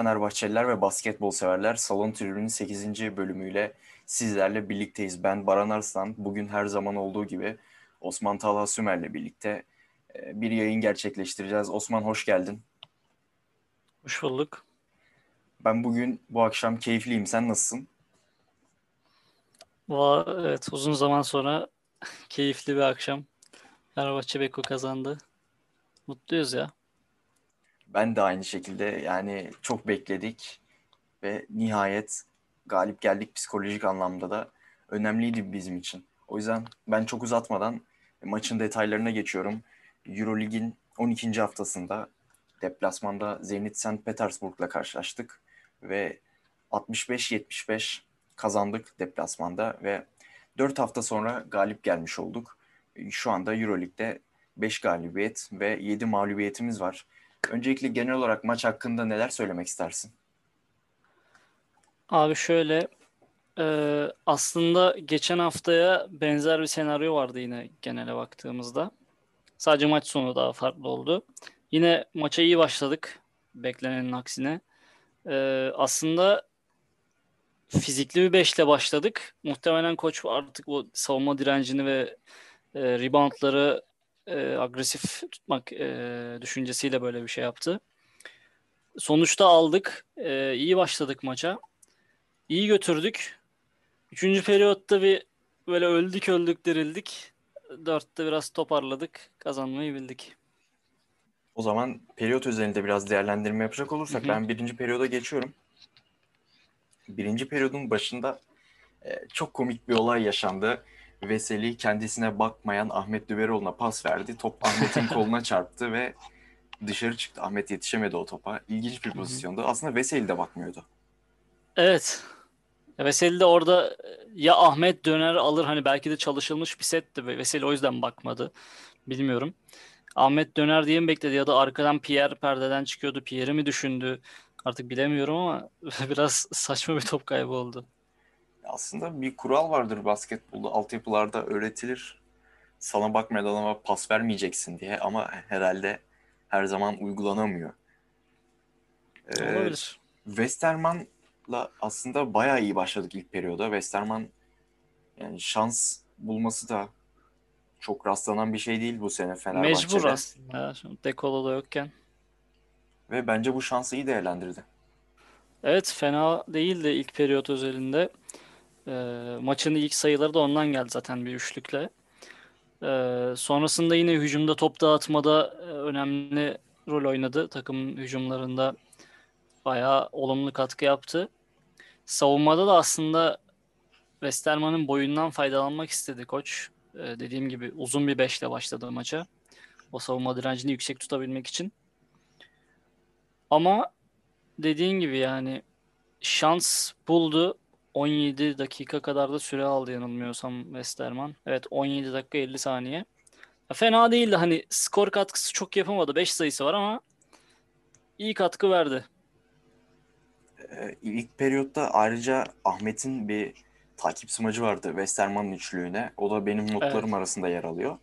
Fenerbahçeliler ve basketbol severler, Salon Tribün'ün 8. bölümüyle sizlerle birlikteyiz. Ben Baran Arslan. Bugün her zaman olduğu gibi Osman Talha Sümer'le birlikte e, bir yayın gerçekleştireceğiz. Osman hoş geldin. Hoş bulduk. Ben bugün bu akşam keyifliyim. Sen nasılsın? Evet, uzun zaman sonra keyifli bir akşam. Fenerbahçe Beko kazandı. Mutluyuz ya. Ben de aynı şekilde yani çok bekledik ve nihayet galip geldik psikolojik anlamda da önemliydi bizim için. O yüzden ben çok uzatmadan maçın detaylarına geçiyorum. Eurolig'in 12. haftasında deplasmanda Zenit St. Petersburg'la karşılaştık ve 65-75 kazandık deplasmanda ve 4 hafta sonra galip gelmiş olduk. Şu anda Euroleague'de 5 galibiyet ve 7 mağlubiyetimiz var. Öncelikle genel olarak maç hakkında neler söylemek istersin? Abi şöyle e, aslında geçen haftaya benzer bir senaryo vardı yine genele baktığımızda. Sadece maç sonu daha farklı oldu. Yine maça iyi başladık beklenenin aksine. E, aslında fizikli bir beşle başladık. Muhtemelen koç artık bu savunma direncini ve e, reboundları e, agresif tutmak e, düşüncesiyle böyle bir şey yaptı. Sonuçta aldık. E, iyi başladık maça. İyi götürdük. Üçüncü periyotta bir böyle öldük öldük dirildik. Dörtte biraz toparladık. Kazanmayı bildik. O zaman periyot özelinde biraz değerlendirme yapacak olursak hı hı. ben birinci periyoda geçiyorum. Birinci periyodun başında e, çok komik bir olay yaşandı. Veseli kendisine bakmayan Ahmet Düveroğlu'na pas verdi. Top Ahmet'in koluna çarptı ve dışarı çıktı. Ahmet yetişemedi o topa. İlginç bir pozisyondu. Aslında Veseli de bakmıyordu. Evet. Veseli de orada ya Ahmet döner alır hani belki de çalışılmış bir setti. Veseli o yüzden bakmadı. Bilmiyorum. Ahmet döner diye mi bekledi ya da arkadan Pierre perdeden çıkıyordu. Pierre'i mi düşündü? Artık bilemiyorum ama biraz saçma bir top kaybı oldu aslında bir kural vardır basketbolda altyapılarda öğretilir. Sana bakmayan adama pas vermeyeceksin diye ama herhalde her zaman uygulanamıyor. Ee, Olabilir. Westerman'la aslında bayağı iyi başladık ilk periyoda. Westerman yani şans bulması da çok rastlanan bir şey değil bu sene Fenerbahçe'de. Mecbur aslında. Dekolo da yokken. Ve bence bu şansı iyi değerlendirdi. Evet fena değildi ilk periyot özelinde. E, maçın ilk sayıları da ondan geldi zaten bir üçlükle. E, sonrasında yine hücumda top dağıtmada e, önemli rol oynadı. Takım hücumlarında bayağı olumlu katkı yaptı. Savunmada da aslında Westerman'ın boyundan faydalanmak istedi koç. Ee, dediğim gibi uzun bir beşle başladı maça. O savunma direncini yüksek tutabilmek için. Ama dediğin gibi yani şans buldu. 17 dakika kadar da süre aldı yanılmıyorsam Westerman. Evet 17 dakika 50 saniye. Ya fena değildi hani skor katkısı çok yapamadı. 5 sayısı var ama iyi katkı verdi. Ee, ilk periyotta ayrıca Ahmet'in bir takip smacı vardı Westerman'ın üçlüğüne. O da benim notlarım evet. arasında yer alıyor.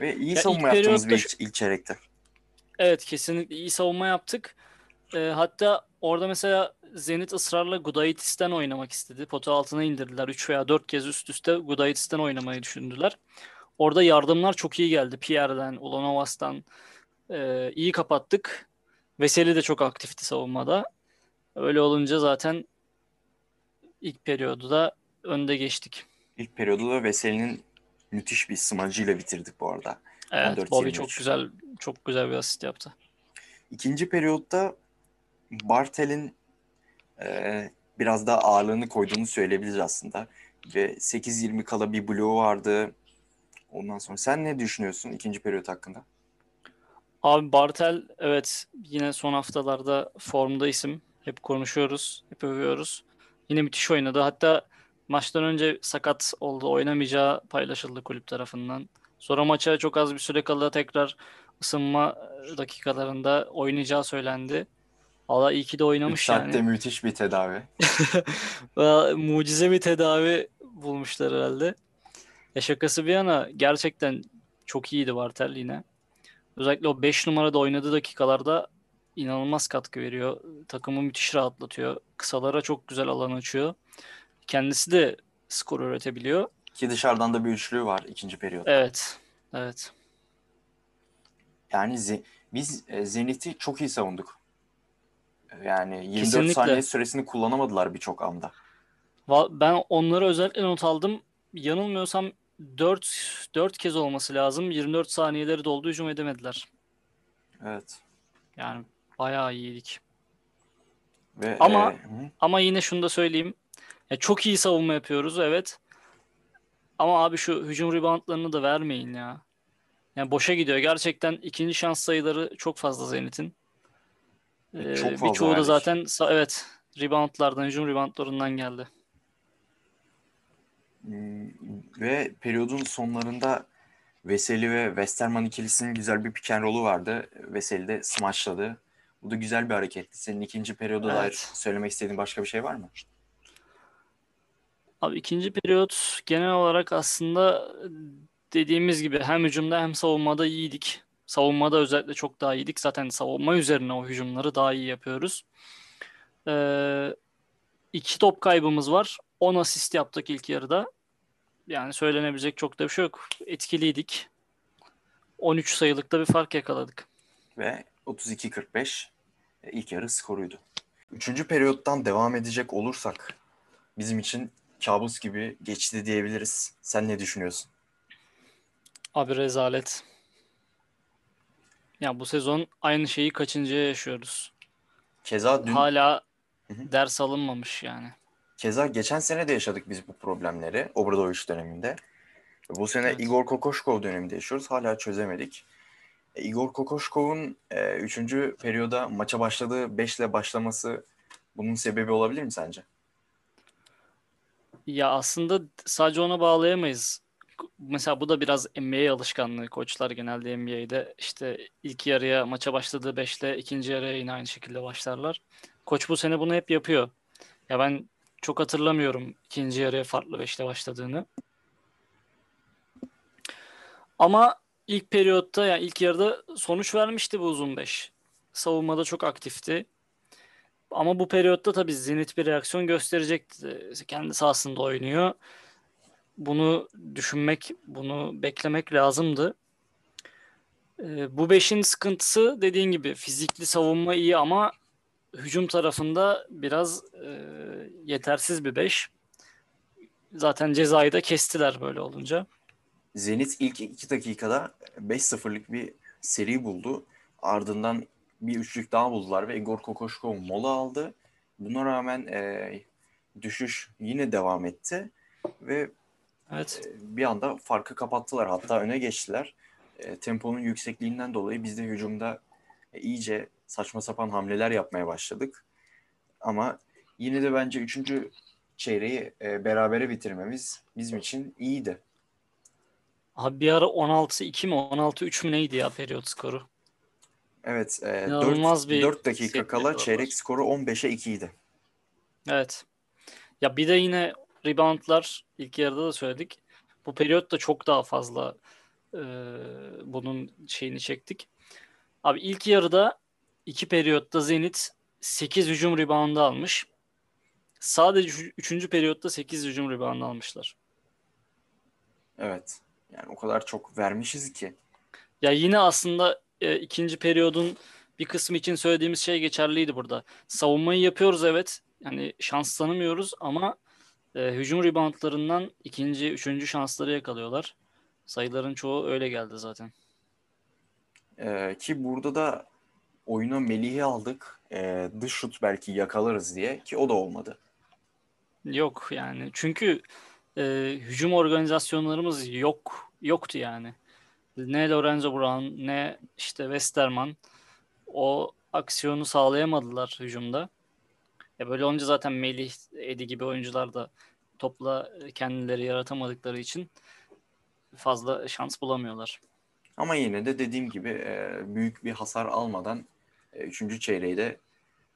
Ve iyi ya savunma yaptınız bir ilk, ilk çeyrekte. Evet kesinlikle iyi savunma yaptık. E, hatta orada mesela Zenit ısrarla Gudaitis'ten oynamak istedi. Pota altına indirdiler. 3 veya 4 kez üst üste Gudaitis'ten oynamayı düşündüler. Orada yardımlar çok iyi geldi. Pierre'den, Ulanovas'tan e, iyi kapattık. Veseli de çok aktifti savunmada. Öyle olunca zaten ilk periyodu da önde geçtik. İlk periyodu da Veseli'nin müthiş bir smacıyla bitirdik bu arada. Evet, Bobby çok güzel çok güzel bir asist yaptı. İkinci periyotta Bartel'in e, biraz daha ağırlığını koyduğunu söyleyebiliriz aslında. Ve 8-20 kala bir bloğu vardı. Ondan sonra sen ne düşünüyorsun ikinci periyot hakkında? Abi Bartel evet yine son haftalarda formda isim. Hep konuşuyoruz, hep övüyoruz. Yine müthiş oynadı. Hatta maçtan önce sakat oldu. Oynamayacağı paylaşıldı kulüp tarafından. Sonra maça çok az bir süre kala tekrar ısınma dakikalarında oynayacağı söylendi. Valla iyi ki de oynamış 3 saatte yani. müthiş bir tedavi. Mucize bir tedavi bulmuşlar herhalde. Ya şakası bir yana gerçekten çok iyiydi Bartel yine. Özellikle o 5 numarada oynadığı dakikalarda inanılmaz katkı veriyor. Takımı müthiş rahatlatıyor. Kısalara çok güzel alan açıyor. Kendisi de skor üretebiliyor. Ki dışarıdan da bir üçlü var ikinci periyotta. Evet. Evet. Yani biz e, Zenit'i çok iyi savunduk. Yani 24 Kesinlikle. saniye süresini kullanamadılar birçok anda. Ben onlara özellikle not aldım. Yanılmıyorsam 4 4 kez olması lazım. 24 saniyeleri doldu hücum edemediler. Evet. Yani bayağı iyiydik. Ve Ama- e, hı, Ama yine şunu da söyleyeyim. Ya çok iyi savunma yapıyoruz evet. Ama abi şu hücum reboundlarını da vermeyin ya. Yani boşa gidiyor. Gerçekten ikinci şans sayıları çok fazla Zenit'in. Ee, Çok fazla birçoğu da verdik. zaten evet reboundlardan, hücum reboundlarından geldi. m, ve periyodun sonlarında Veseli ve Westerman ikilisinin güzel bir pick and roll'u vardı. Veseli de smashladı. Bu da güzel bir hareketti. Senin ikinci periyoda dair Evet. söylemek istediğin başka bir şey var mı? Abi ikinci periyot genel olarak aslında dediğimiz gibi hem hücumda hem savunmada iyiydik. Savunmada özellikle çok daha iyiydik. Zaten savunma üzerine o hücumları daha iyi yapıyoruz. Ee, iki top kaybımız var. 10 asist yaptık ilk yarıda. Yani söylenebilecek çok da bir şey yok. Etkiliydik. 13 sayılıkta bir fark yakaladık. Ve 32-45 e, ilk yarı skoruydu. Üçüncü periyottan devam edecek olursak bizim için kabus gibi geçti diyebiliriz. Sen ne düşünüyorsun? Abi rezalet. Ya bu sezon aynı şeyi kaçıncıya yaşıyoruz. Keza dün Hala Hı hı. ders alınmamış yani. Keza geçen sene de yaşadık biz bu problemleri Obradoviç döneminde. Bu sene Evet. Igor Kokoşkov döneminde yaşıyoruz. Hala çözemedik. E, Igor Kokoşkov'un 3. periyoda maça başladığı 5 ile başlaması bunun sebebi olabilir mi sence? Ya aslında sadece ona bağlayamayız. Mesela bu da biraz NBA alışkanlığı. Koçlar genelde NBA'de işte ilk yarıya maça başladığı 5'te ikinci yarıya yine aynı şekilde başlarlar. Koç bu sene bunu hep yapıyor. Ya ben çok hatırlamıyorum ikinci yarıya farklı 5'te başladığını. Ama ilk periyotta yani ilk yarıda sonuç vermişti bu uzun 5. Savunmada çok aktifti. Ama bu periyotta tabii Zenit bir reaksiyon gösterecekti. Kendi sahasında oynuyor. Bunu düşünmek, bunu beklemek lazımdı. Ee, bu beşin sıkıntısı dediğin gibi fizikli savunma iyi ama hücum tarafında biraz e, yetersiz bir beş. Zaten cezayı da kestiler böyle olunca. Zenit ilk 2 dakikada 5-0'lık bir seri buldu. Ardından bir üçlük daha buldular ve Igor Kokoşkov mola aldı. Buna rağmen e, düşüş yine devam etti ve Evet. bir anda farkı kapattılar. Hatta öne geçtiler. E, temponun yüksekliğinden dolayı biz de hücumda e, iyice saçma sapan hamleler yapmaya başladık. Ama yine de bence üçüncü çeyreği e, berabere bitirmemiz bizim için iyiydi. Abi bir ara 16-2 mi 16-3 mü neydi ya periyot skoru? Evet, e, İnanılmaz 4, bir 4 dakika kala çeyrek skoru 15'e 2 idi. Evet. Ya bir de yine reboundlar ilk yarıda da söyledik. Bu periyot da çok daha fazla e, bunun şeyini çektik. Abi ilk yarıda iki periyotta Zenit 8 hücum reboundu almış. Sadece 3. periyotta 8 hücum reboundu almışlar. Evet. Yani o kadar çok vermişiz ki. Ya yine aslında e, ikinci periyodun bir kısmı için söylediğimiz şey geçerliydi burada. Savunmayı yapıyoruz evet. Yani şans tanımıyoruz ama e, hücum reboundlarından ikinci, üçüncü şansları yakalıyorlar. Sayıların çoğu öyle geldi zaten. E, ki burada da oyuna Melih'i aldık. E, dış şut belki yakalarız diye ki o da olmadı. Yok yani. Çünkü e, hücum organizasyonlarımız yok yoktu yani. Ne Lorenzo Brown ne işte Westerman o aksiyonu sağlayamadılar hücumda. E böyle olunca zaten Melih, Edi gibi oyuncular da topla kendileri yaratamadıkları için fazla şans bulamıyorlar. Ama yine de dediğim gibi e, büyük bir hasar almadan e, üçüncü çeyreği de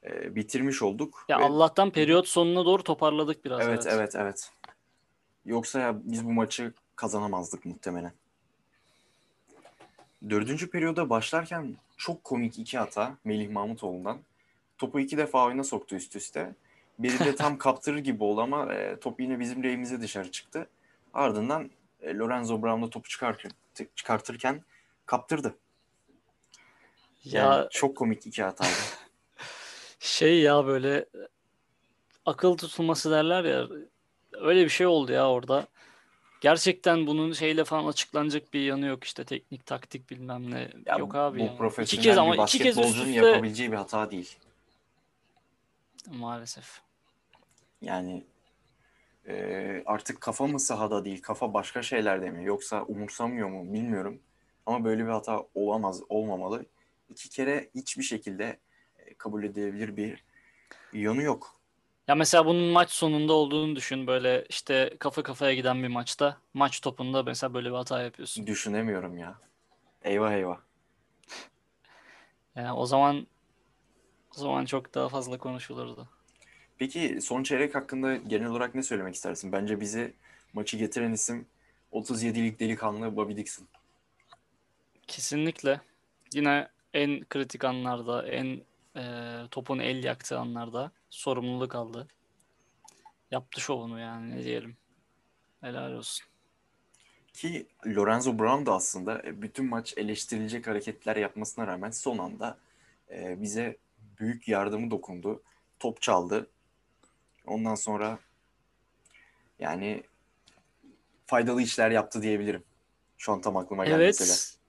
e, bitirmiş olduk. Ya Ve- Allah'tan periyot sonuna doğru toparladık biraz. Evet, evet, evet. Yoksa ya biz bu maçı kazanamazdık muhtemelen. Dördüncü periyoda başlarken çok komik iki hata Melih Mahmutoğlu'ndan. Topu iki defa oyuna soktu üst üste. Biri de tam kaptırır gibi oldu ama e, top yine bizim lehimize dışarı çıktı. Ardından e, Lorenzo Brown da topu çıkartırken, çıkartırken kaptırdı. Yani Ya çok komik iki hataydı. şey ya böyle akıl tutulması derler ya öyle bir şey oldu ya orada. Gerçekten bunun şeyle falan açıklanacak bir yanı yok işte teknik taktik bilmem ne Ya yok abi bu yani. profesyonel İki kez ama iki kez üst üste yapabileceği bir hata değil. Maalesef. Yani e, artık kafa mı sahada değil, kafa başka şeylerde mi yoksa umursamıyor mu bilmiyorum. Ama böyle bir hata olamaz, olmamalı. İki kere hiçbir şekilde e, kabul edilebilir bir yanı yok. Ya mesela bunun maç sonunda olduğunu düşün böyle işte kafa kafaya giden bir maçta maç topunda mesela böyle bir hata yapıyorsun. Düşünemiyorum ya. Eyvah eyvah. Yani o zaman o zaman çok daha fazla konuşulurdu. Peki son çeyrek hakkında genel olarak ne söylemek istersin? Bence bizi maçı getiren isim 37'lik delikanlı Bobby Dixon. Kesinlikle. Yine en kritik anlarda, en e, topun el yaktığı anlarda sorumluluk aldı. Yaptı şovunu yani ne diyelim. Helal olsun. Ki Lorenzo Brown da aslında e, bütün maç eleştirilecek hareketler yapmasına rağmen son anda e, bize büyük yardımı dokundu. Top çaldı. Ondan sonra yani faydalı işler yaptı diyebilirim. Şu an tam aklıma geldi Evet. mesela.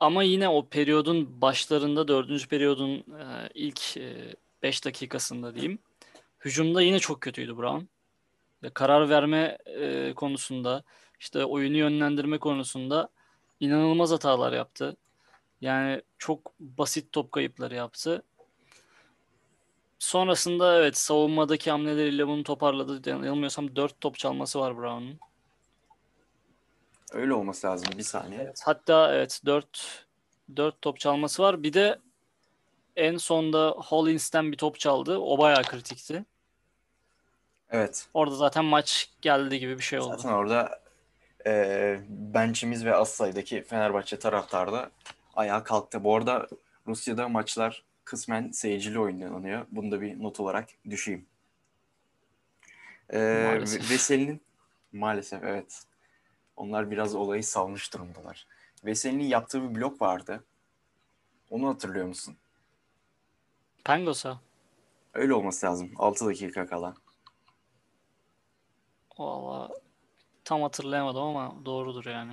Ama yine o periyodun başlarında dördüncü periyodun e, ilk 5 dakikasında diyeyim. Hücumda yine çok kötüydü Brown. Ve karar verme e, konusunda işte oyunu yönlendirme konusunda inanılmaz hatalar yaptı. Yani çok basit top kayıpları yaptı. Sonrasında evet savunmadaki hamleleriyle bunu toparladı. Yanılmıyorsam 4 top çalması var Brown'un. Öyle olması lazım. Bir saniye. Hatta evet 4 4 top çalması var. Bir de en sonda Hollins'ten bir top çaldı. O bayağı kritikti. Evet. Orada zaten maç geldi gibi bir şey oldu. Zaten orada e, bench'imiz ve az sayıdaki Fenerbahçe taraftarı da ayağa kalktı. Bu arada Rusya'da maçlar kısmen seyircili oynanıyor. Bunu da bir not olarak düşeyim. E, Maalesef. Veseli'nin maalesef evet. Onlar biraz olayı salmış durumdalar. Veseli'nin yaptığı bir blok vardı. Onu hatırlıyor musun? Pangos'a. Öyle olması lazım. 6 dakika kala. Valla tam hatırlayamadım ama doğrudur yani.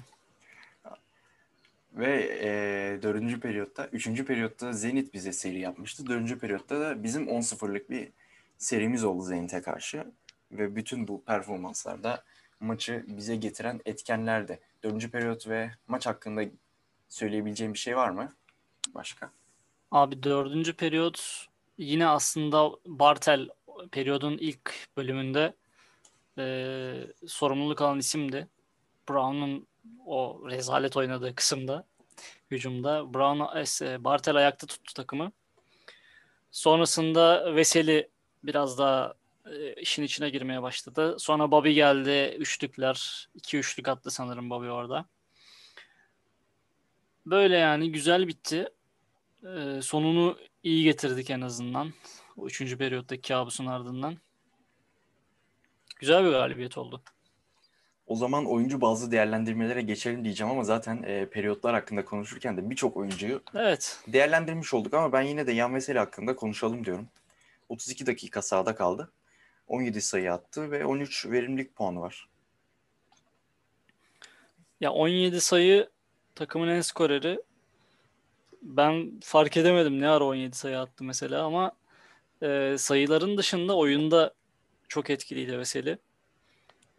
Ve e, dördüncü periyotta, üçüncü periyotta Zenit bize seri yapmıştı. Dördüncü periyotta da bizim 10-0'lık bir serimiz oldu Zenit'e karşı. Ve bütün bu performanslarda maçı bize getiren etkenlerdi. Dördüncü periyot ve maç hakkında söyleyebileceğim bir şey var mı? Başka? Abi dördüncü periyot yine aslında Bartel periyodun ilk bölümünde e, sorumluluk alan isimdi. Brown'un o rezalet oynadığı kısımda hücumda. Brown e, Bartel ayakta tuttu takımı. Sonrasında Veseli biraz daha e, işin içine girmeye başladı. Sonra Bobby geldi. Üçlükler. iki üçlük attı sanırım Bobby orada. Böyle yani güzel bitti. E, sonunu iyi getirdik en azından. O üçüncü periyottaki kabusun ardından. Güzel bir galibiyet oldu. O zaman oyuncu bazı değerlendirmelere geçelim diyeceğim ama zaten e, periyotlar hakkında konuşurken de birçok oyuncuyu Evet. değerlendirmiş olduk ama ben yine de Yan Veseli hakkında konuşalım diyorum. 32 dakika sahada kaldı. 17 sayı attı ve 13 verimlilik puanı var. Ya 17 sayı takımın en skoreri. Ben fark edemedim ne ara 17 sayı attı mesela ama e, sayıların dışında oyunda çok etkiliydi Veseli.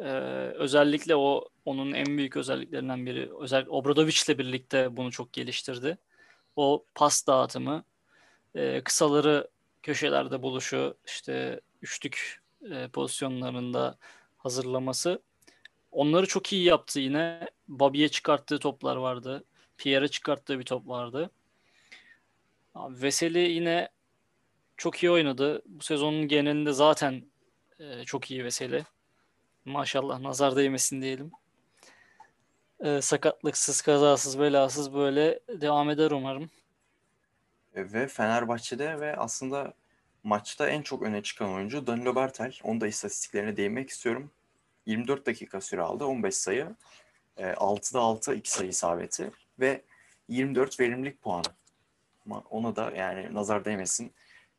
E, özellikle o onun en büyük özelliklerinden biri. Özellikle Obradovic'le birlikte bunu çok geliştirdi. O pas dağıtımı, e, kısaları köşelerde buluşu, işte üçlük e, pozisyonlarında hazırlaması. Onları çok iyi yaptı yine. Bobby'ye çıkarttığı toplar vardı. Pierre'e çıkarttığı bir top vardı. Abi Veseli yine çok iyi oynadı. Bu sezonun genelinde zaten e, çok iyi Veseli. Maşallah nazar değmesin diyelim. e, sakatlıksız, kazasız, belasız böyle devam eder umarım. E, ve Fenerbahçe'de ve aslında maçta en çok öne çıkan oyuncu Danilo Bertel. Onu da istatistiklerine değinmek istiyorum. 24 dakika süre aldı. 15 sayı. E, 6'da 6 2 sayı isabeti ve 24 verimlilik puanı. Ona da yani nazar değmesin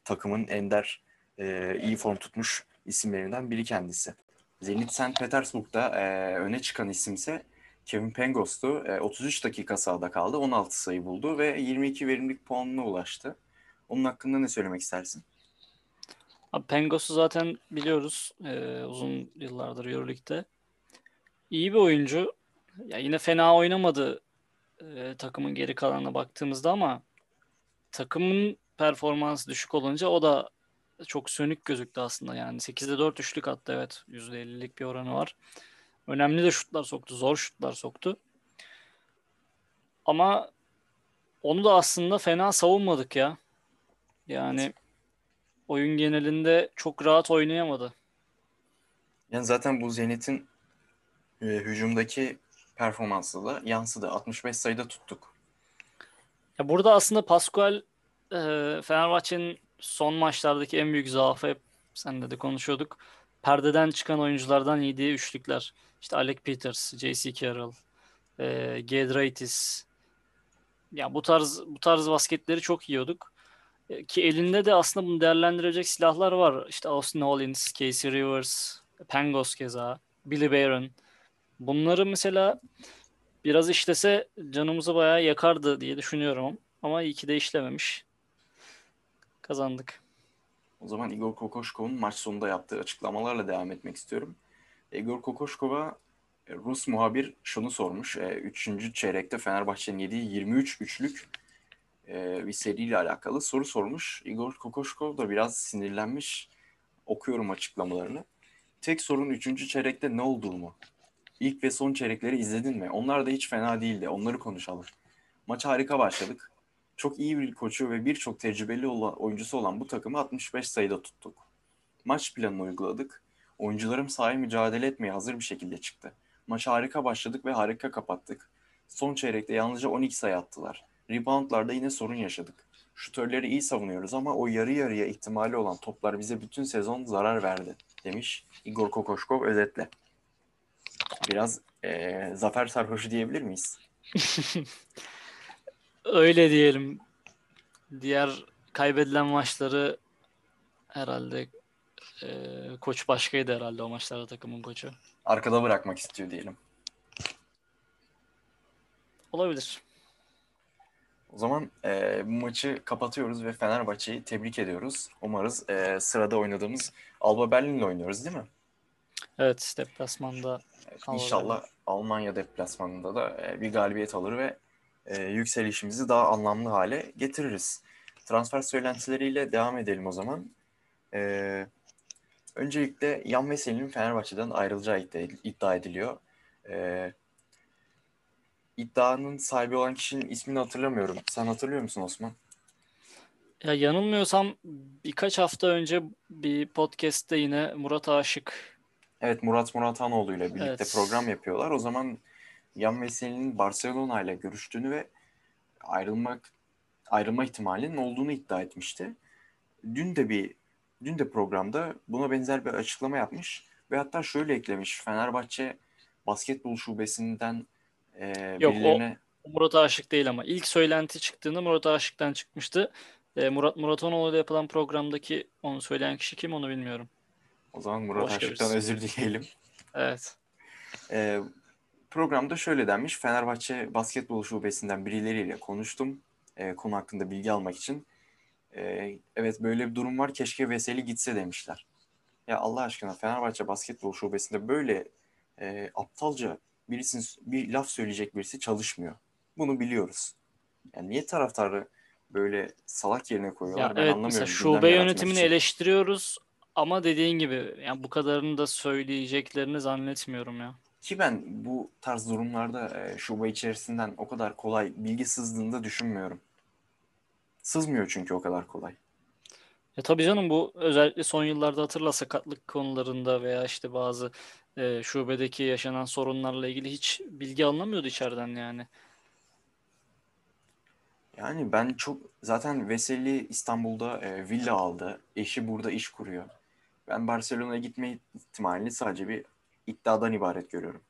takımın ender e, iyi form tutmuş isimlerinden biri kendisi. Zenit St. Petersburg'da e, öne çıkan isimse Kevin Pangos'tu. E, 33 dakika sahada kaldı. 16 sayı buldu ve 22 verimlilik puanına ulaştı. Onun hakkında ne söylemek istersin? Abi Pengos'u zaten biliyoruz e, uzun yıllardır Euroleague'de. İyi bir oyuncu. Ya yine fena oynamadı e, takımın geri kalanına baktığımızda ama takımın performansı düşük olunca o da çok sönük gözüktü aslında. Yani 8'de 4 üçlük attı evet. %50'lik bir oranı var. Önemli de şutlar soktu. Zor şutlar soktu. Ama onu da aslında fena savunmadık ya. Yani oyun genelinde çok rahat oynayamadı. Yani zaten bu Zenit'in e, hücumdaki performansı da yansıdı. 65 sayıda tuttuk. Ya burada aslında Pascual e, Fenerbahçe'nin son maçlardaki en büyük zaafı hep senle de konuşuyorduk. Perdeden çıkan oyunculardan yediği üçlükler. İşte Alec Peters, J.C. Carroll, e, Gedraitis. Ya bu tarz bu tarz basketleri çok yiyorduk. E, ki elinde de aslında bunu değerlendirecek silahlar var. İşte Austin Hollins, Casey Rivers, Pangos keza, Billy Barron. Bunları mesela biraz işlese canımızı bayağı yakardı diye düşünüyorum. Ama iyi ki de işlememiş. Kazandık. O zaman Igor Kokoşkov'un maç sonunda yaptığı açıklamalarla devam etmek istiyorum. Igor Kokoşkov'a e, Rus muhabir şunu sormuş. E, üçüncü çeyrekte Fenerbahçe'nin yediği 23 üçlük e, bir seriyle alakalı soru sormuş. Igor Kokoşkov da biraz sinirlenmiş. Okuyorum açıklamalarını. Tek sorun üçüncü çeyrekte ne olduğu mu? İlk ve son çeyrekleri izledin mi? Onlar da hiç fena değildi. Onları konuşalım. Maça harika başladık. Çok iyi bir koçu ve birçok tecrübeli olan, oyuncusu olan bu takımı 65 sayıda tuttuk. Maç planını uyguladık. Oyuncularım sahaya mücadele etmeye hazır bir şekilde çıktı. Maça harika başladık ve harika kapattık. Son çeyrekte yalnızca 12 sayı attılar. Reboundlarda yine sorun yaşadık. Şutörleri iyi savunuyoruz ama o yarı yarıya ihtimali olan toplar bize bütün sezon zarar verdi demiş Igor Kokoşkov özetle. Biraz e, zafer sarhoşu diyebilir miyiz? Öyle diyelim. Diğer kaybedilen maçları herhalde e, koç başkaydı herhalde o maçlarda takımın koçu. Arkada bırakmak istiyor diyelim. Olabilir. O zaman e, bu maçı kapatıyoruz ve Fenerbahçe'yi tebrik ediyoruz. Umarız e, sırada oynadığımız Alba Berlin'le oynuyoruz değil mi? Evet, deplasmanda. Evet, İnşallah. Almanya deplasmanında da e, bir galibiyet alır ve e, yükselişimizi daha anlamlı hale getiririz. Transfer söylentileriyle devam edelim o zaman. E, öncelikle Yan Veseli'nin Fenerbahçe'den ayrılacağı iddia, ediliyor. E, iddianın sahibi olan kişinin ismini hatırlamıyorum. Sen hatırlıyor musun Osman? Ya yanılmıyorsam birkaç hafta önce bir podcast'te yine Murat Aşık Evet Murat Muratoğlu ile birlikte Evet. program yapıyorlar. O zaman Yan Veseli'nin Barcelona ile görüştüğünü ve ayrılmak ayrılma ihtimalinin olduğunu iddia etmişti. Dün de bir dün de programda buna benzer bir açıklama yapmış ve hatta şöyle eklemiş. Fenerbahçe basketbol şubesinden e, Yok, o- birilerine Murat Aşık değil ama ilk söylenti çıktığında Murat Aşık'tan çıkmıştı. E, Murat Muratonoğlu ile yapılan programdaki onu söyleyen kişi kim onu bilmiyorum. o zaman Murat Başka Aşık'tan birisi. özür dileyelim. Evet. Ee, programda şöyle denmiş. Fenerbahçe basketbol şubesinden birileriyle konuştum. Ee, konu hakkında bilgi almak için. Ee, evet böyle bir durum var. Keşke Veseli gitse demişler. Ya Allah aşkına Fenerbahçe basketbol şubesinde böyle e, aptalca birisinin bir laf söyleyecek birisi çalışmıyor. Bunu biliyoruz. Yani niye taraftarı böyle salak yerine koyuyorlar Ya ben evet anlamıyorum. şube yönetimini için. eleştiriyoruz ama dediğin gibi yani bu kadarını da söyleyeceklerini zannetmiyorum ya. Ki ben bu tarz durumlarda e, şube içerisinden o kadar kolay bilgi sızdığını da düşünmüyorum. Sızmıyor çünkü o kadar kolay. Ya tabii canım bu özellikle son yıllarda hatırla sakatlık konularında veya işte bazı e, şubedeki yaşanan sorunlarla ilgili hiç bilgi alınamıyordu içeriden yani. Yani ben çok zaten Veseli İstanbul'da e, villa aldı. Eşi burada iş kuruyor. Ben Barcelona'ya gitme ihtimalini sadece bir iddiadan ibaret görüyorum.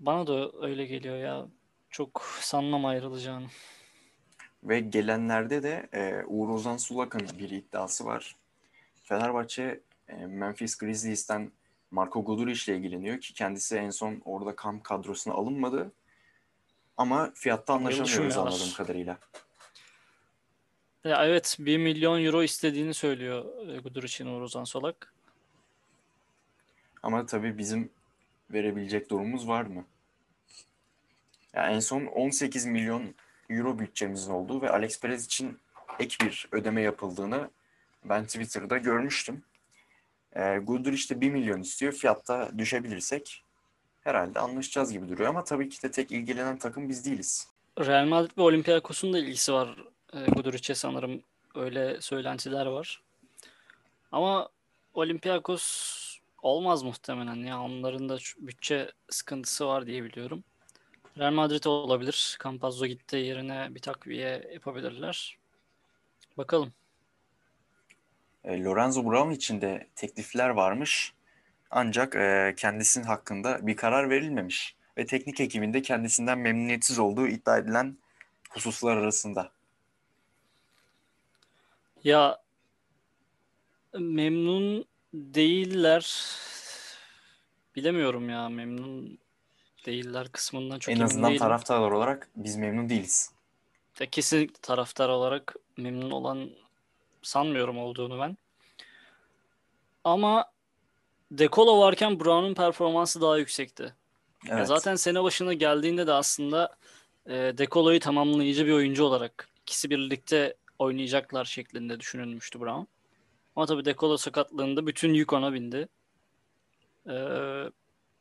Bana da öyle geliyor ya. Çok sanmam ayrılacağını. Ve gelenlerde de e, Uğur Ozan Sulak'ın bir iddiası var. Fenerbahçe e, Memphis Grizzlies'ten Marco Guduric ile ilgileniyor ki kendisi en son orada kamp kadrosuna alınmadı. Ama fiyatta anlaşamıyoruz anladığım kadarıyla. Ya evet 1 milyon euro istediğini söylüyor e, Guduric'in Uğur Ozan Solak. Ama tabii bizim verebilecek durumumuz var mı? Ya en son 18 milyon euro bütçemizin olduğu ve Alex Perez için ek bir ödeme yapıldığını ben Twitter'da görmüştüm. E, Guduric de 1 milyon istiyor. Fiyatta düşebilirsek herhalde anlaşacağız gibi duruyor. Ama tabii ki de tek ilgilenen takım biz değiliz. Real Madrid ve Olympiakos'un da ilgisi var e, Guduric'e sanırım. Öyle söylentiler var. Ama Olympiakos olmaz muhtemelen ya. Onların da bütçe sıkıntısı var diye biliyorum. Real Madrid olabilir. Campazzo gitti yerine bir takviye yapabilirler. Bakalım. E, Lorenzo Brown için de teklifler varmış. Ancak e, kendisinin hakkında bir karar verilmemiş. Ve teknik ekibinde kendisinden memnuniyetsiz olduğu iddia edilen hususlar arasında. Ya memnun değiller. Bilemiyorum ya memnun değiller kısmından çok en emin azından değilim. taraftarlar olarak biz memnun değiliz. Ya kesinlikle taraftar olarak memnun olan sanmıyorum olduğunu ben. Ama Dekolo varken Brown'un performansı daha yüksekti. Ya Evet. zaten sene başına geldiğinde de aslında e, Dekolo'yu tamamlayıcı bir oyuncu olarak ikisi birlikte oynayacaklar şeklinde düşünülmüştü Brown. Ama tabii Dekolo sakatlığında bütün yük ona bindi. E,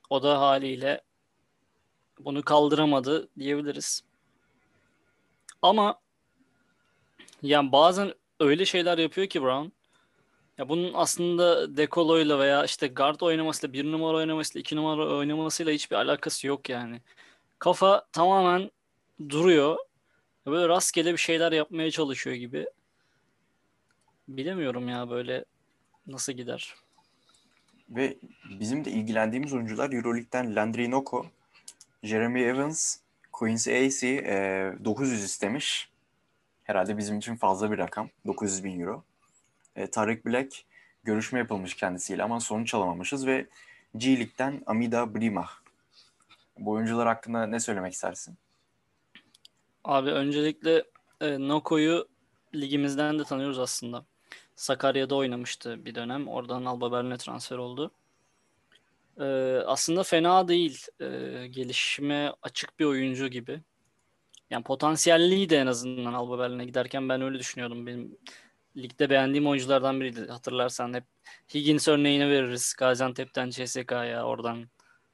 o da haliyle bunu kaldıramadı diyebiliriz. Ama yani bazen öyle şeyler yapıyor ki Brown. Ya bunun aslında Dekolo'yla veya işte guard oynamasıyla, bir numara oynamasıyla, iki numara oynamasıyla hiçbir alakası yok yani. Kafa tamamen duruyor. Böyle rastgele bir şeyler yapmaya çalışıyor gibi. Bilemiyorum ya böyle nasıl gider. Ve bizim de ilgilendiğimiz oyuncular Euroleague'den Landry Noko, Jeremy Evans, Quincy Acey e, 900 istemiş. Herhalde bizim için fazla bir rakam. 900 bin euro. E, Tarık Black görüşme yapılmış kendisiyle ama sonuç alamamışız ve G League'den Amida Brimah. Bu oyuncular hakkında ne söylemek istersin? Abi öncelikle e, Noko'yu ligimizden de tanıyoruz aslında. Sakarya'da oynamıştı bir dönem. Oradan Alba Berlin'e transfer oldu. E, aslında fena değil. E, gelişime açık bir oyuncu gibi. Yani potansiyelliği de en azından Alba Berlin'e giderken ben öyle düşünüyordum. Benim ligde beğendiğim oyunculardan biriydi. Hatırlarsan hep Higgins örneğini veririz. Gaziantep'ten CSK'ya, oradan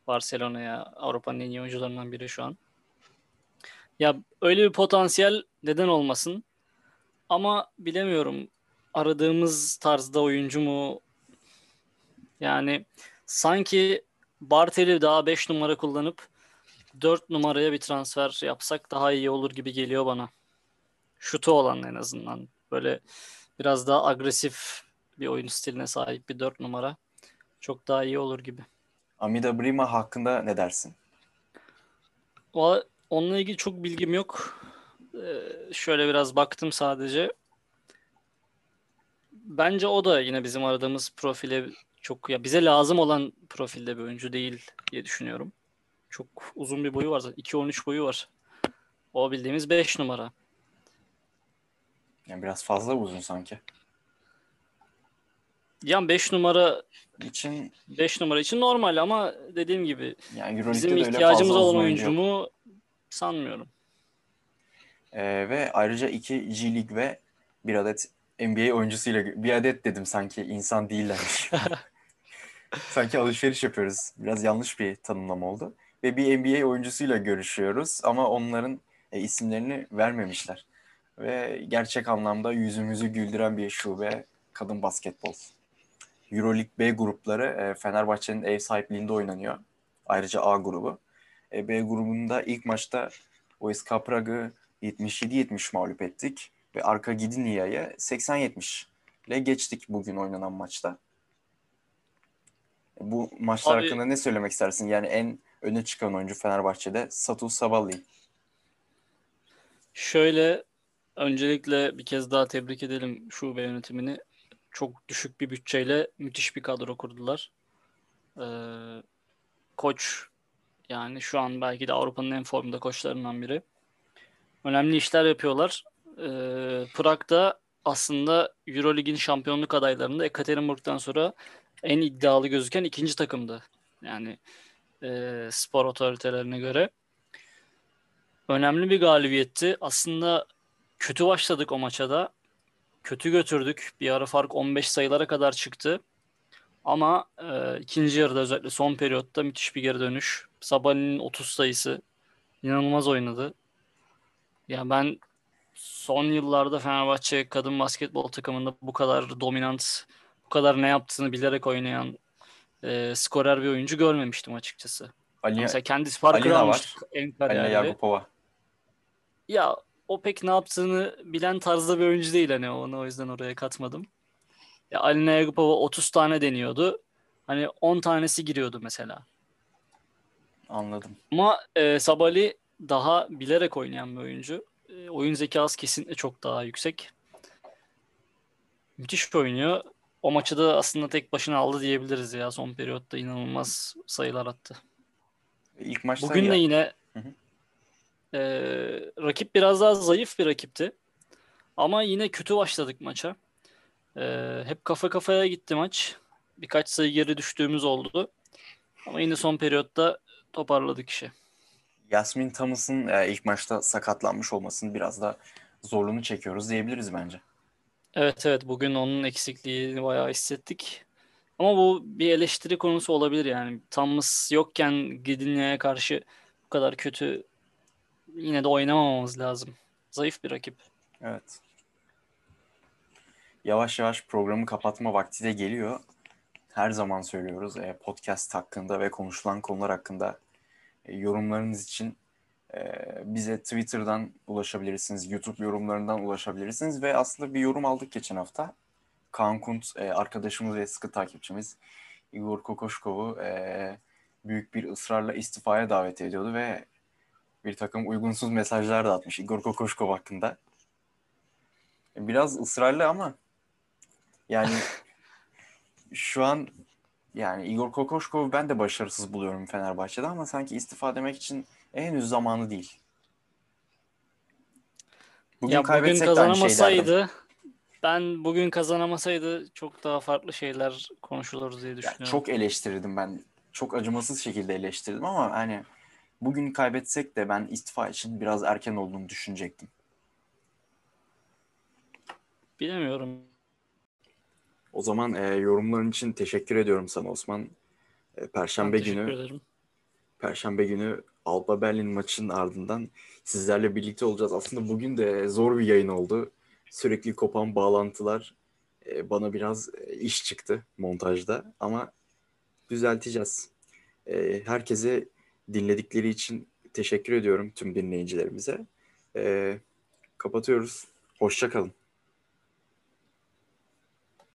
Barcelona'ya. Avrupa'nın en iyi oyuncularından biri şu an. Ya öyle bir potansiyel neden olmasın? Ama bilemiyorum. Aradığımız tarzda oyuncu mu? Yani sanki Bartel'i daha 5 numara kullanıp 4 numaraya bir transfer yapsak daha iyi olur gibi geliyor bana. Şutu olan en azından. Böyle biraz daha agresif bir oyun stiline sahip bir 4 numara. Çok daha iyi olur gibi. Amida Brimah hakkında ne dersin? Valla onunla ilgili çok bilgim yok. Ee, şöyle biraz baktım sadece. Bence o da yine bizim aradığımız profile çok ya bize lazım olan profilde bir oyuncu değil diye düşünüyorum. Çok uzun bir boyu var zaten. 2.13 boyu var. O bildiğimiz 5 numara. Yani biraz fazla uzun sanki. Yani 5 numara İçin 5 numara için normal ama dediğim gibi yani bizim ihtiyacımız olan oyuncu mu sanmıyorum. Ee, ve ayrıca iki G League ve bir adet NBA oyuncusuyla bir adet dedim sanki insan değillermiş. sanki alışveriş yapıyoruz. Biraz yanlış bir tanımlama oldu. Ve bir NBA oyuncusuyla görüşüyoruz ama onların e, isimlerini vermemişler. ve gerçek anlamda yüzümüzü güldüren bir şube kadın basketbol. Euroleague B grupları e, Fenerbahçe'nin ev sahipliğinde oynanıyor. Ayrıca A grubu. E, B grubunda ilk maçta OSK Prag'ı 77-70 mağlup ettik ve Arka Gdynia'yı 80-70 ile geçtik bugün oynanan maçta. Bu maçlar Abi- hakkında ne söylemek istersin? Yani en öne çıkan oyuncu Fenerbahçe'de Satu Saballi. Şöyle öncelikle bir kez daha tebrik edelim şube yönetimini. Çok düşük bir bütçeyle müthiş bir kadro kurdular. Ee, koç yani şu an belki de Avrupa'nın en formda koçlarından biri. Önemli işler yapıyorlar. Ee, Prag'da aslında Eurolig'in şampiyonluk adaylarında Ekaterinburg'dan sonra en iddialı gözüken ikinci takımdı. Yani e, spor otoritelerine göre. Önemli bir galibiyetti. Aslında kötü başladık o maça da. Kötü götürdük. Bir ara fark 15 sayılara kadar çıktı. Ama e, ikinci yarıda özellikle son periyotta müthiş bir geri dönüş. Sabani'nin 30 sayısı inanılmaz oynadı. Ya ben son yıllarda Fenerbahçe kadın basketbol takımında bu kadar dominant, bu kadar ne yaptığını bilerek oynayan e, skorer bir oyuncu görmemiştim açıkçası. Ali, Mesela kendisi farkı Alina almış en Alina kariyerde. Yagupova. Ya o pek ne yaptığını bilen tarzda bir oyuncu değil hani onu o yüzden oraya katmadım. Ya Alina Yagupova 30 tane deniyordu. Hani 10 tanesi giriyordu mesela. Anladım. Ama e, Sabali daha bilerek oynayan bir oyuncu. E, oyun zekası kesinlikle çok daha yüksek. Müthiş oynuyor. O maçı da aslında tek başına aldı diyebiliriz ya. Son periyotta inanılmaz sayılar attı. İlk maçta Bugün ya- de yine Hı hı. e, rakip biraz daha zayıf bir rakipti. Ama yine kötü başladık maça. E, hep kafa kafaya gitti maç. Birkaç sayı geri düştüğümüz oldu. Ama yine son periyotta toparladık işi. Yasmin Thomas'ın e, ilk maçta sakatlanmış olmasının biraz da zorluğunu çekiyoruz diyebiliriz bence. Evet evet bugün onun eksikliğini bayağı hissettik. Ama bu bir eleştiri konusu olabilir yani. Thomas yokken Gdynia'ya karşı bu kadar kötü yine de oynamamamız lazım. Zayıf bir rakip. Evet. Yavaş yavaş programı kapatma vakti de geliyor. Her zaman söylüyoruz e, podcast hakkında ve konuşulan konular hakkında yorumlarınız için e, bize Twitter'dan ulaşabilirsiniz, YouTube yorumlarından ulaşabilirsiniz ve aslında bir yorum aldık geçen hafta. Kaan Kunt e, arkadaşımız ve sıkı takipçimiz Igor Kokoşkov'u e, büyük bir ısrarla istifaya davet ediyordu ve bir takım uygunsuz mesajlar da atmış Igor Kokoşkov hakkında. Biraz ısrarlı ama yani şu an yani Igor Kokoşkov'u ben de başarısız buluyorum Fenerbahçe'de ama sanki istifa demek için henüz zamanı değil. Bugün Ya bugün kazanamasaydı ben bugün kazanamasaydı çok daha farklı şeyler konuşulur diye düşünüyorum. çok eleştirdim ben. Çok acımasız şekilde eleştirdim ama hani bugün kaybetsek de ben istifa için biraz erken olduğunu düşünecektim. Bilemiyorum. O zaman e, yorumların için teşekkür ediyorum sana Osman. E, Ben Perşembe teşekkür günü ederim. Perşembe günü Alba Berlin maçının ardından sizlerle birlikte olacağız. Aslında bugün de zor bir yayın oldu. Sürekli kopan bağlantılar e, bana biraz e, iş çıktı montajda ama düzelteceğiz. E, herkese dinledikleri için teşekkür ediyorum tüm dinleyicilerimize. E, kapatıyoruz. Hoşça kalın.